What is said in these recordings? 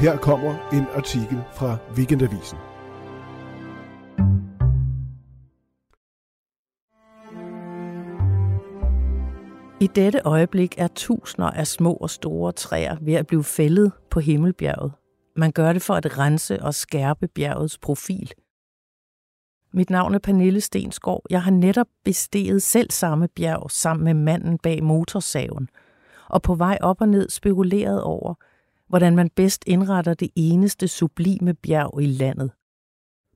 her kommer en artikel fra Weekendavisen. I dette øjeblik er tusinder af små og store træer ved at blive fældet på Himmelbjerget. Man gør det for at rense og skærpe bjergets profil. Mit navn er Pernille Stensgaard. Jeg har netop besteget selv samme bjerg sammen med manden bag motorsaven, og på vej op og ned spekuleret over, hvordan man bedst indretter det eneste sublime bjerg i landet.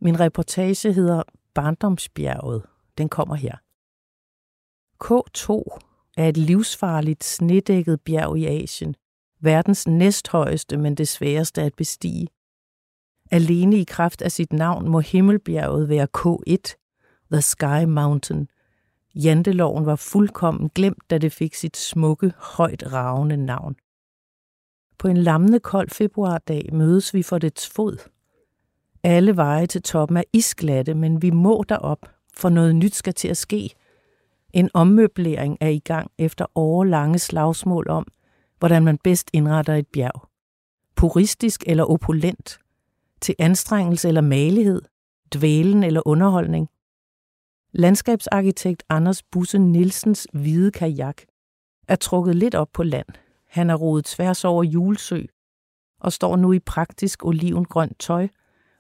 Min reportage hedder Barndomsbjerget. Den kommer her. K2 er et livsfarligt snedækket bjerg i Asien. Verdens næsthøjeste, men det sværeste at bestige. Alene i kraft af sit navn må Himmelbjerget være K1, The Sky Mountain. Janteloven var fuldkommen glemt, da det fik sit smukke, højt ravende navn. På en lammende kold februardag mødes vi for dets fod. Alle veje til toppen er isglatte, men vi må derop, for noget nyt skal til at ske – en ommøblering er i gang efter årlange slagsmål om, hvordan man bedst indretter et bjerg. Puristisk eller opulent, til anstrengelse eller malighed, dvælen eller underholdning. Landskabsarkitekt Anders Busse Nielsens hvide kajak er trukket lidt op på land. Han er rodet tværs over Julesø og står nu i praktisk olivengrønt tøj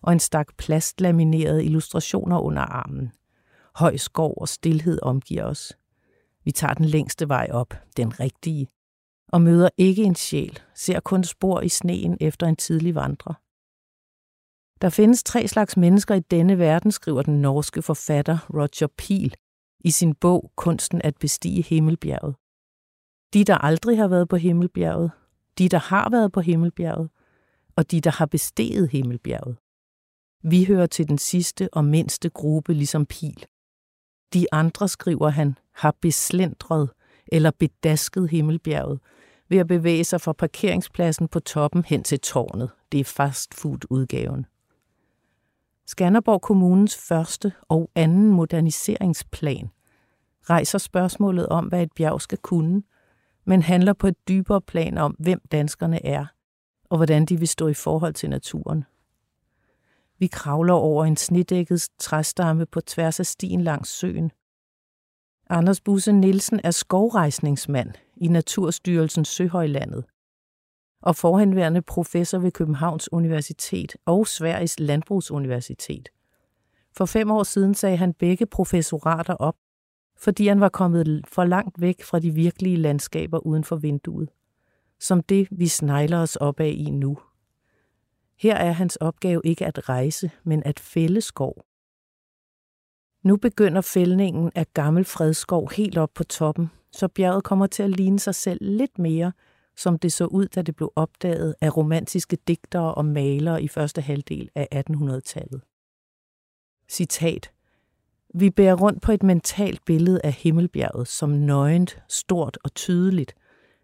og en stak plastlaminerede illustrationer under armen. Høj skov og stillhed omgiver os. Vi tager den længste vej op, den rigtige, og møder ikke en sjæl, ser kun spor i sneen efter en tidlig vandrer. Der findes tre slags mennesker i denne verden, skriver den norske forfatter Roger Peel i sin bog Kunsten at bestige Himmelbjerget. De, der aldrig har været på Himmelbjerget, de, der har været på Himmelbjerget, og de, der har besteget Himmelbjerget. Vi hører til den sidste og mindste gruppe, ligesom Pil. De andre, skriver han, har beslendret eller bedasket Himmelbjerget ved at bevæge sig fra parkeringspladsen på toppen hen til tårnet. Det er fastfood-udgaven. Skanderborg Kommunens første og anden moderniseringsplan rejser spørgsmålet om, hvad et bjerg skal kunne, men handler på et dybere plan om, hvem danskerne er, og hvordan de vil stå i forhold til naturen. Vi kravler over en snedækket træstamme på tværs af stien langs søen. Anders Busse Nielsen er skovrejsningsmand i Naturstyrelsens Søhøjlandet og forhenværende professor ved Københavns Universitet og Sveriges Landbrugsuniversitet. For fem år siden sagde han begge professorater op, fordi han var kommet for langt væk fra de virkelige landskaber uden for vinduet, som det vi snegler os op af i nu. Her er hans opgave ikke at rejse, men at fælde skov. Nu begynder fældningen af gammel fredskov helt op på toppen, så bjerget kommer til at ligne sig selv lidt mere, som det så ud, da det blev opdaget af romantiske digtere og malere i første halvdel af 1800-tallet. Citat. Vi bærer rundt på et mentalt billede af himmelbjerget som nøgent, stort og tydeligt,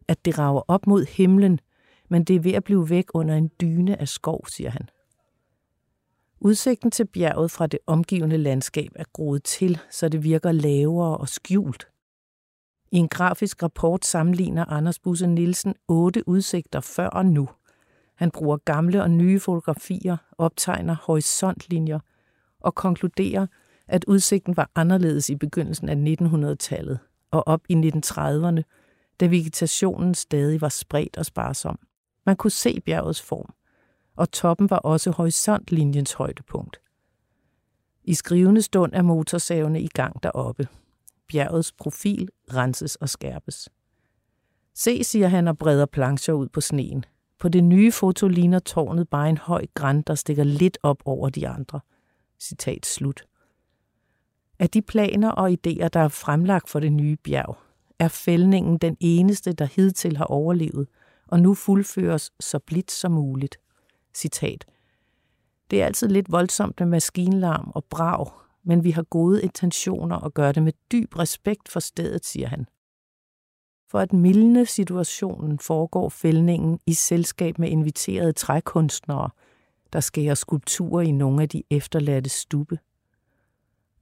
at det rager op mod himlen, men det er ved at blive væk under en dyne af skov, siger han. Udsigten til bjerget fra det omgivende landskab er groet til, så det virker lavere og skjult. I en grafisk rapport sammenligner Anders Busse Nielsen otte udsigter før og nu. Han bruger gamle og nye fotografier, optegner horisontlinjer og konkluderer, at udsigten var anderledes i begyndelsen af 1900-tallet og op i 1930'erne, da vegetationen stadig var spredt og sparsom. Man kunne se bjergets form, og toppen var også horisontlinjens højdepunkt. I skrivende stund er motorsavene i gang deroppe. Bjergets profil renses og skærpes. Se, siger han og breder plancher ud på sneen. På det nye foto ligner tårnet bare en høj græn, der stikker lidt op over de andre. Citat slut. Af de planer og idéer, der er fremlagt for det nye bjerg, er fældningen den eneste, der hidtil har overlevet – og nu fuldføres så blidt som muligt. Citat. Det er altid lidt voldsomt med maskinlarm og brag, men vi har gode intentioner og gør det med dyb respekt for stedet, siger han. For at mildne situationen foregår fældningen i selskab med inviterede trækunstnere, der skærer skulpturer i nogle af de efterladte stube.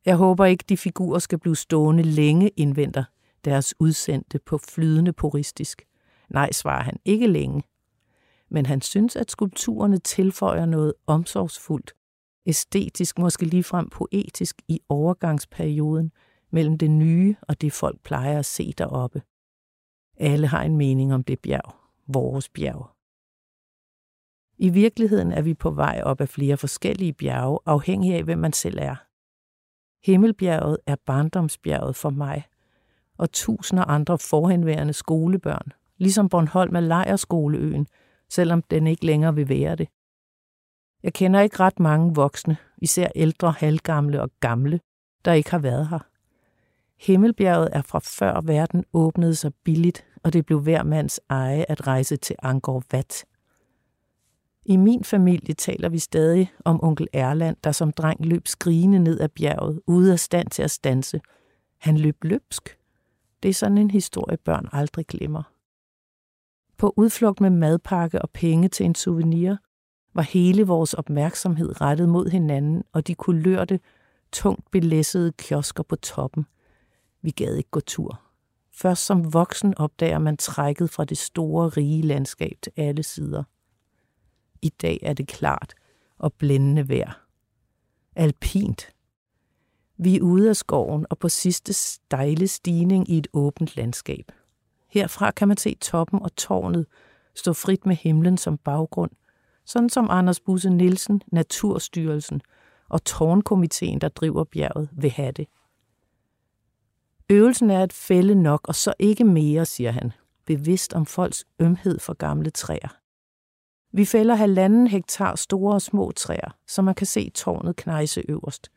Jeg håber ikke, de figurer skal blive stående længe, indventer deres udsendte på flydende puristisk. Nej, svarer han, ikke længe. men han synes, at skulpturerne tilføjer noget omsorgsfuldt, æstetisk, måske ligefrem poetisk i overgangsperioden mellem det nye og det folk plejer at se deroppe. Alle har en mening om det bjerg, vores bjerg. I virkeligheden er vi på vej op af flere forskellige bjerge, afhængig af, hvem man selv er. Himmelbjerget er barndomsbjerget for mig, og tusinder andre forhenværende skolebørn, ligesom Bornholm er lejerskoleøen, selvom den ikke længere vil være det. Jeg kender ikke ret mange voksne, især ældre, halvgamle og gamle, der ikke har været her. Himmelbjerget er fra før verden åbnede sig billigt, og det blev hver mands eje at rejse til Angkor Wat. I min familie taler vi stadig om onkel Erland, der som dreng løb skrigende ned ad bjerget, ude af stand til at stanse. Han løb løbsk. Det er sådan en historie, børn aldrig glemmer. På udflugt med madpakke og penge til en souvenir, var hele vores opmærksomhed rettet mod hinanden og de kulørte, tungt belæssede kiosker på toppen. Vi gad ikke gå tur. Først som voksen opdager man trækket fra det store, rige landskab til alle sider. I dag er det klart og blændende vejr. Alpint. Vi er ude af skoven og på sidste stejle stigning i et åbent landskab. Herfra kan man se toppen og tårnet stå frit med himlen som baggrund, sådan som Anders Busse Nielsen, Naturstyrelsen og tårnkomiteen, der driver bjerget, vil have det. Øvelsen er at fælde nok, og så ikke mere, siger han, bevidst om folks ømhed for gamle træer. Vi fælder halvanden hektar store og små træer, så man kan se tårnet knejse øverst.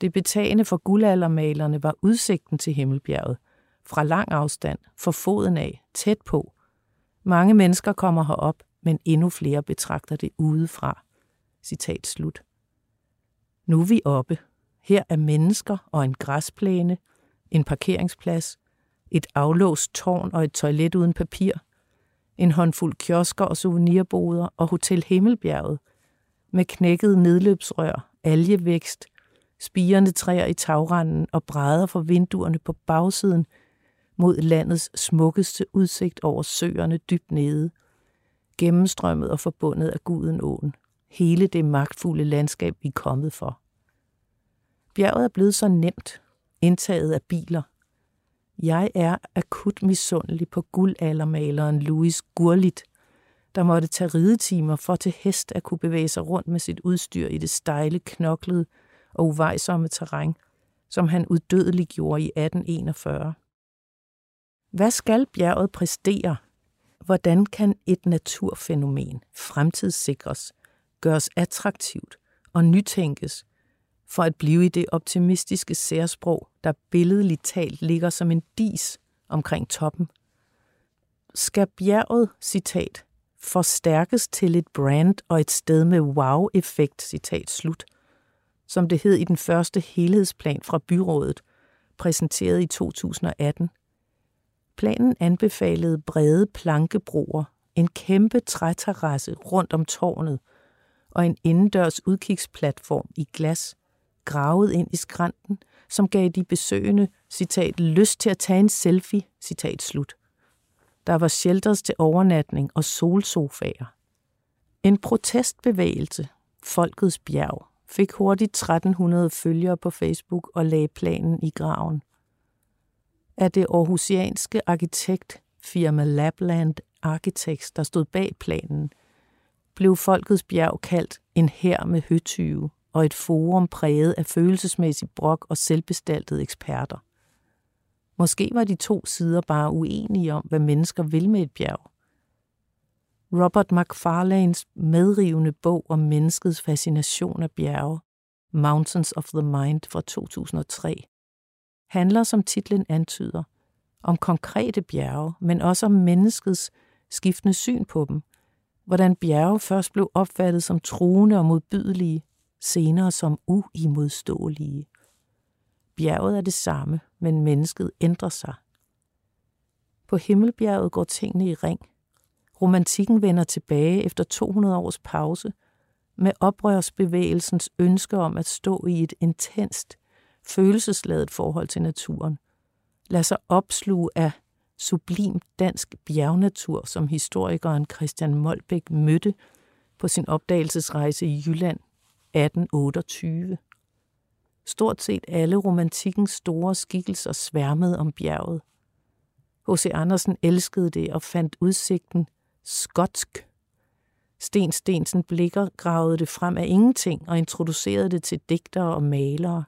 Det betagende for guldaldermalerne var udsigten til Himmelbjerget. Fra lang afstand, for foden af, tæt på. Mange mennesker kommer herop, men endnu flere betragter det udefra. Citat slut. Nu er vi oppe. Her er mennesker og en græsplæne, en parkeringsplads, et aflåst tårn og et toilet uden papir, en håndfuld kiosker og souvenirboder og Hotel Himmelbjerget med knækkede nedløbsrør, algevækst, spirende træer i tagranden og brædder for vinduerne på bagsiden mod landets smukkeste udsigt over søerne dybt nede, gennemstrømmet og forbundet af Gudenåen. Hele det magtfulde landskab, vi er kommet for. Bjerget er blevet så nemt, indtaget af biler. Jeg er akut misundelig på guldaldermaleren Louis Gurlit, der måtte tage ridetimer for til hest at kunne bevæge sig rundt med sit udstyr i det stejle, knoklede og uvejsomme terræn, som han uddødeligt gjorde i 1841. Hvad skal bjerget præstere? Hvordan kan et naturfænomen fremtidssikres, gøres attraktivt og nytænkes, for at blive i det optimistiske særsprog, der billedligt talt ligger som en dis omkring toppen. Skal bjerget, citat, forstærkes til et brand og et sted med wow-effekt, citat slut, som det hed i den første helhedsplan fra byrådet, præsenteret i 2018. Planen anbefalede brede plankebroer, en kæmpe træterrasse rundt om tårnet og en indendørs udkigsplatform i glas, gravet ind i skrænten, som gav de besøgende, citat, lyst til at tage en selfie, citat slut. Der var shelters til overnatning og solsofaer. En protestbevægelse, Folkets Bjerg, fik hurtigt 1300 følgere på Facebook og lagde planen i graven. Af det aarhusianske arkitektfirma Lapland Architects, der stod bag planen, blev Folkets Bjerg kaldt en her med høtyve og et forum præget af følelsesmæssig brok og selvbestaltede eksperter. Måske var de to sider bare uenige om, hvad mennesker vil med et bjerg. Robert McFarlanes medrivende bog om menneskets fascination af bjerge, Mountains of the Mind fra 2003, handler, som titlen antyder, om konkrete bjerge, men også om menneskets skiftende syn på dem, hvordan bjerge først blev opfattet som truende og modbydelige, senere som uimodståelige. Bjerget er det samme, men mennesket ændrer sig. På Himmelbjerget går tingene i ring. Romantikken vender tilbage efter 200 års pause med oprørsbevægelsens ønske om at stå i et intenst, følelsesladet forhold til naturen. Lad sig opsluge af sublim dansk bjergnatur, som historikeren Christian Molbæk mødte på sin opdagelsesrejse i Jylland 1828. Stort set alle romantikkens store skikkelser sværmede om bjerget. H.C. Andersen elskede det og fandt udsigten skotsk. Sten Stensen Blikker gravede det frem af ingenting og introducerede det til digtere og malere.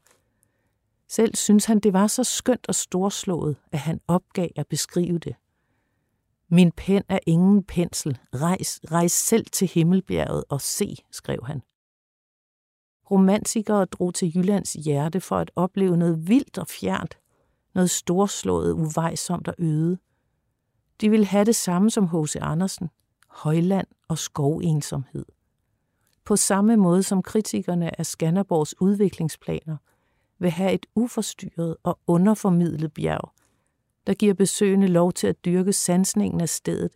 Selv synes han, det var så skønt og storslået, at han opgav at beskrive det. Min pen er ingen pensel. Rejs, rejs selv til Himmelbjerget og se, skrev han. Romantikere drog til Jyllands hjerte for at opleve noget vildt og fjernt, noget storslået, uvejsomt og øde. De ville have det samme som H.C. Andersen, højland og skovensomhed. På samme måde som kritikerne af Skanderborgs udviklingsplaner vil have et uforstyrret og underformidlet bjerg, der giver besøgende lov til at dyrke sansningen af stedet,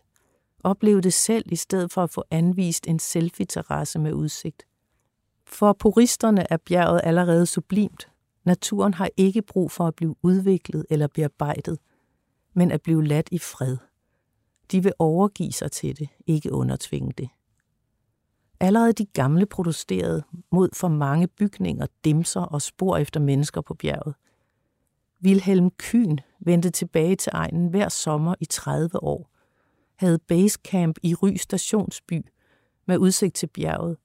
opleve det selv i stedet for at få anvist en selfie-terrasse med udsigt. For puristerne er bjerget allerede sublimt. Naturen har ikke brug for at blive udviklet eller bearbejdet, men at blive ladt i fred. De vil overgive sig til det, ikke undertvinge det. Allerede de gamle protesterede mod for mange bygninger, dimser og spor efter mennesker på bjerget. Wilhelm Kyn vendte tilbage til egnen hver sommer i 30 år, havde basecamp i Ry stationsby med udsigt til bjerget,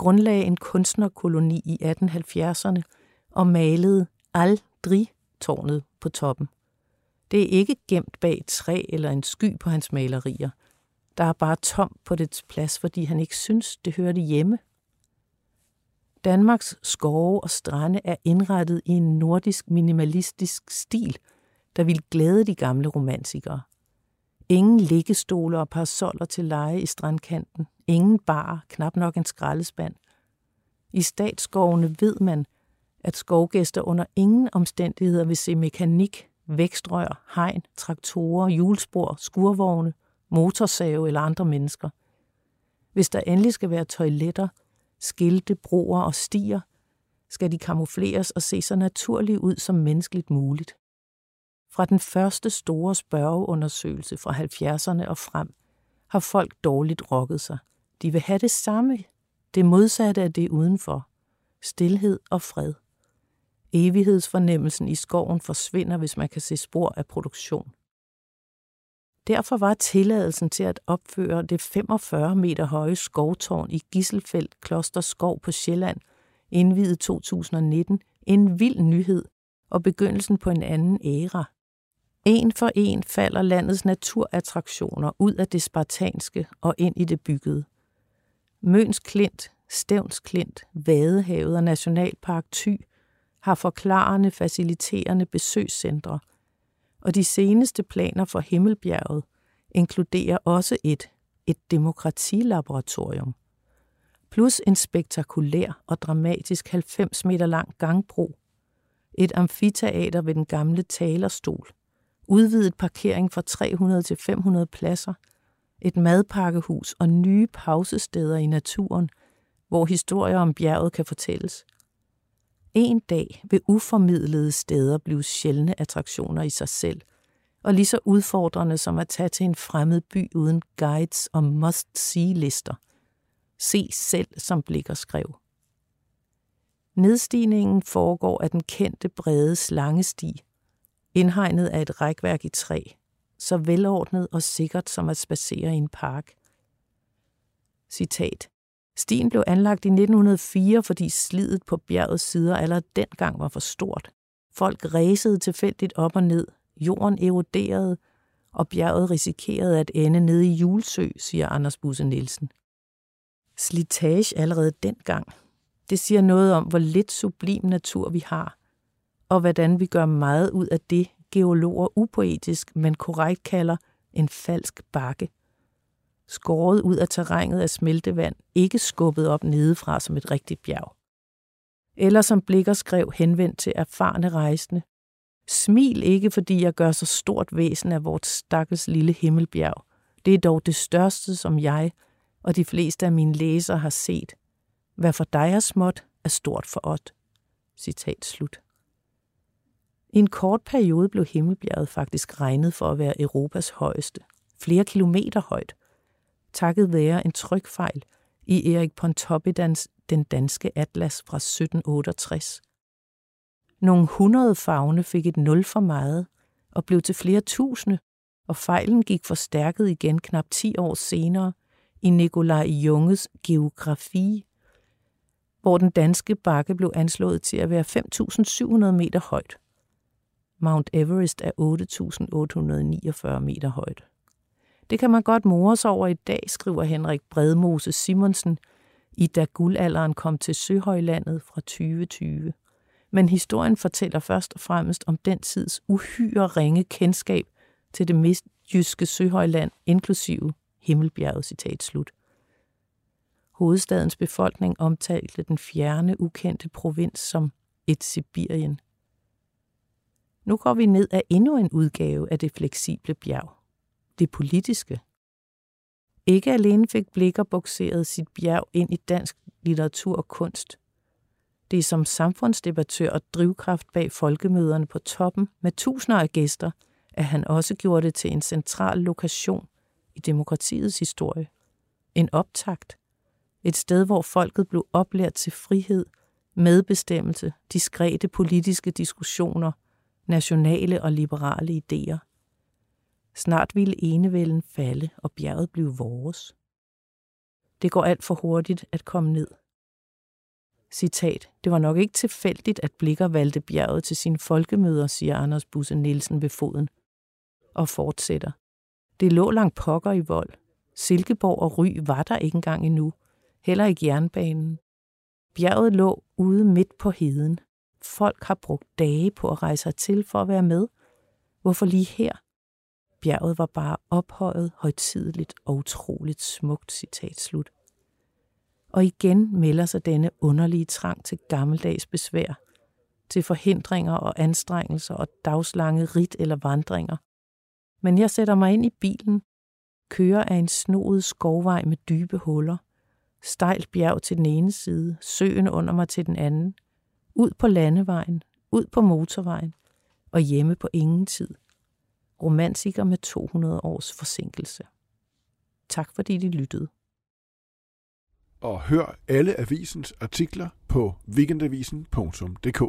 grundlagde en kunstnerkoloni i 1870'erne og malede aldrig-tårnet på toppen. Det er ikke gemt bag et træ eller en sky på hans malerier. Der er bare tom på dets plads, fordi han ikke synes, det hørte hjemme. Danmarks skove og strande er indrettet i en nordisk minimalistisk stil, der vil glæde de gamle romantikere. Ingen liggestole og parasoller til leje i strandkanten. Ingen bar, knap nok en skraldespand. I statsskovene ved man, at skovgæster under ingen omstændigheder vil se mekanik, vækstrør, hegn, traktorer, hjulspor, skurvogne, motorsave eller andre mennesker. Hvis der endelig skal være toiletter, skilte, broer og stier, skal de kamufleres og se så naturlige ud som menneskeligt muligt. Fra den første store spørgeundersøgelse fra 70'erne og frem har folk dårligt rokket sig. De vil have det samme, det modsatte af det udenfor. Stilhed og fred. Evighedsfornemmelsen i skoven forsvinder, hvis man kan se spor af produktion. Derfor var tilladelsen til at opføre det 45 meter høje skovtårn i Gisselfeldt Kloster Skov på Sjælland, indvidet 2019, en vild nyhed og begyndelsen på en anden æra. En for en falder landets naturattraktioner ud af det spartanske og ind i det byggede. Møns Klint, Stævns Klint, Vadehavet og Nationalpark Thy har forklarende faciliterende besøgscentre, og de seneste planer for Himmelbjerget inkluderer også et, et demokratilaboratorium, plus en spektakulær og dramatisk 90 meter lang gangbro, et amfiteater ved den gamle talerstol, udvidet parkering fra 300 til 500 pladser, et madpakkehus og nye pausesteder i naturen, hvor historier om bjerget kan fortælles. En dag vil uformidlede steder blive sjældne attraktioner i sig selv, og lige så udfordrende som at tage til en fremmed by uden guides og must-see-lister. Se selv, som Blikker skrev. Nedstigningen foregår af den kendte brede slangesti, indhegnet af et rækværk i træ, så velordnet og sikkert som at spacere i en park. Citat. Stien blev anlagt i 1904, fordi slidet på bjergets sider allerede dengang var for stort. Folk ræsede tilfældigt op og ned, jorden eroderede, og bjerget risikerede at ende nede i Julsø, siger Anders Busse Nielsen. Slitage allerede dengang. Det siger noget om, hvor lidt sublim natur vi har, og hvordan vi gør meget ud af det, geologer upoetisk, men korrekt kalder en falsk bakke. Skåret ud af terrænet af smeltevand, ikke skubbet op nedefra som et rigtigt bjerg. Eller som Blikker skrev henvendt til erfarne rejsende. Smil ikke, fordi jeg gør så stort væsen af vort stakkels lille himmelbjerg. Det er dog det største, som jeg og de fleste af mine læsere har set. Hvad for dig er småt, er stort for os. Citat slut. I en kort periode blev Himmelbjerget faktisk regnet for at være Europas højeste, flere kilometer højt, takket være en trykfejl i Erik Pontoppidans Den danske atlas fra 1768. Nogle hundrede fagne fik et nul for meget og blev til flere tusinde, og fejlen gik forstærket igen knap 10 år senere i Nikolaj Junges geografi, hvor den danske bakke blev anslået til at være 5.700 meter højt. Mount Everest er 8.849 meter højt. Det kan man godt mores over i dag, skriver Henrik Bredmose Simonsen i Da guldalderen kom til Søhøjlandet fra 2020. Men historien fortæller først og fremmest om den tids uhyre ringe kendskab til det mest jyske Søhøjland, inklusive Himmelbjerget, citat slut. Hovedstadens befolkning omtalte den fjerne, ukendte provins som et Sibirien. Nu går vi ned af endnu en udgave af det fleksible bjerg. Det politiske. Ikke alene fik Blikker bukseret sit bjerg ind i dansk litteratur og kunst. Det er som samfundsdebattør og drivkraft bag folkemøderne på toppen med tusinder af gæster, at han også gjorde det til en central lokation i demokratiets historie. En optakt. Et sted, hvor folket blev oplært til frihed, medbestemmelse, diskrete politiske diskussioner, nationale og liberale idéer. Snart ville enevælden falde, og bjerget blive vores. Det går alt for hurtigt at komme ned. Citat, det var nok ikke tilfældigt, at Blikker valgte bjerget til sine folkemøder, siger Anders Busse Nielsen ved foden. Og fortsætter. Det lå langt pokker i vold. Silkeborg og Ry var der ikke engang endnu. Heller ikke jernbanen. Bjerget lå ude midt på heden. Folk har brugt dage på at rejse til for at være med. Hvorfor lige her? Bjerget var bare ophøjet, højtideligt og utroligt smukt, citat slut. Og igen melder sig denne underlige trang til gammeldags besvær, til forhindringer og anstrengelser og dagslange rit eller vandringer. Men jeg sætter mig ind i bilen, kører af en snoet skovvej med dybe huller, stejlt bjerg til den ene side, søen under mig til den anden, ud på landevejen, ud på motorvejen og hjemme på ingen tid. Romantiker med 200 års forsinkelse. Tak fordi de lyttede. Og hør alle avisens artikler på weekendavisen.dk.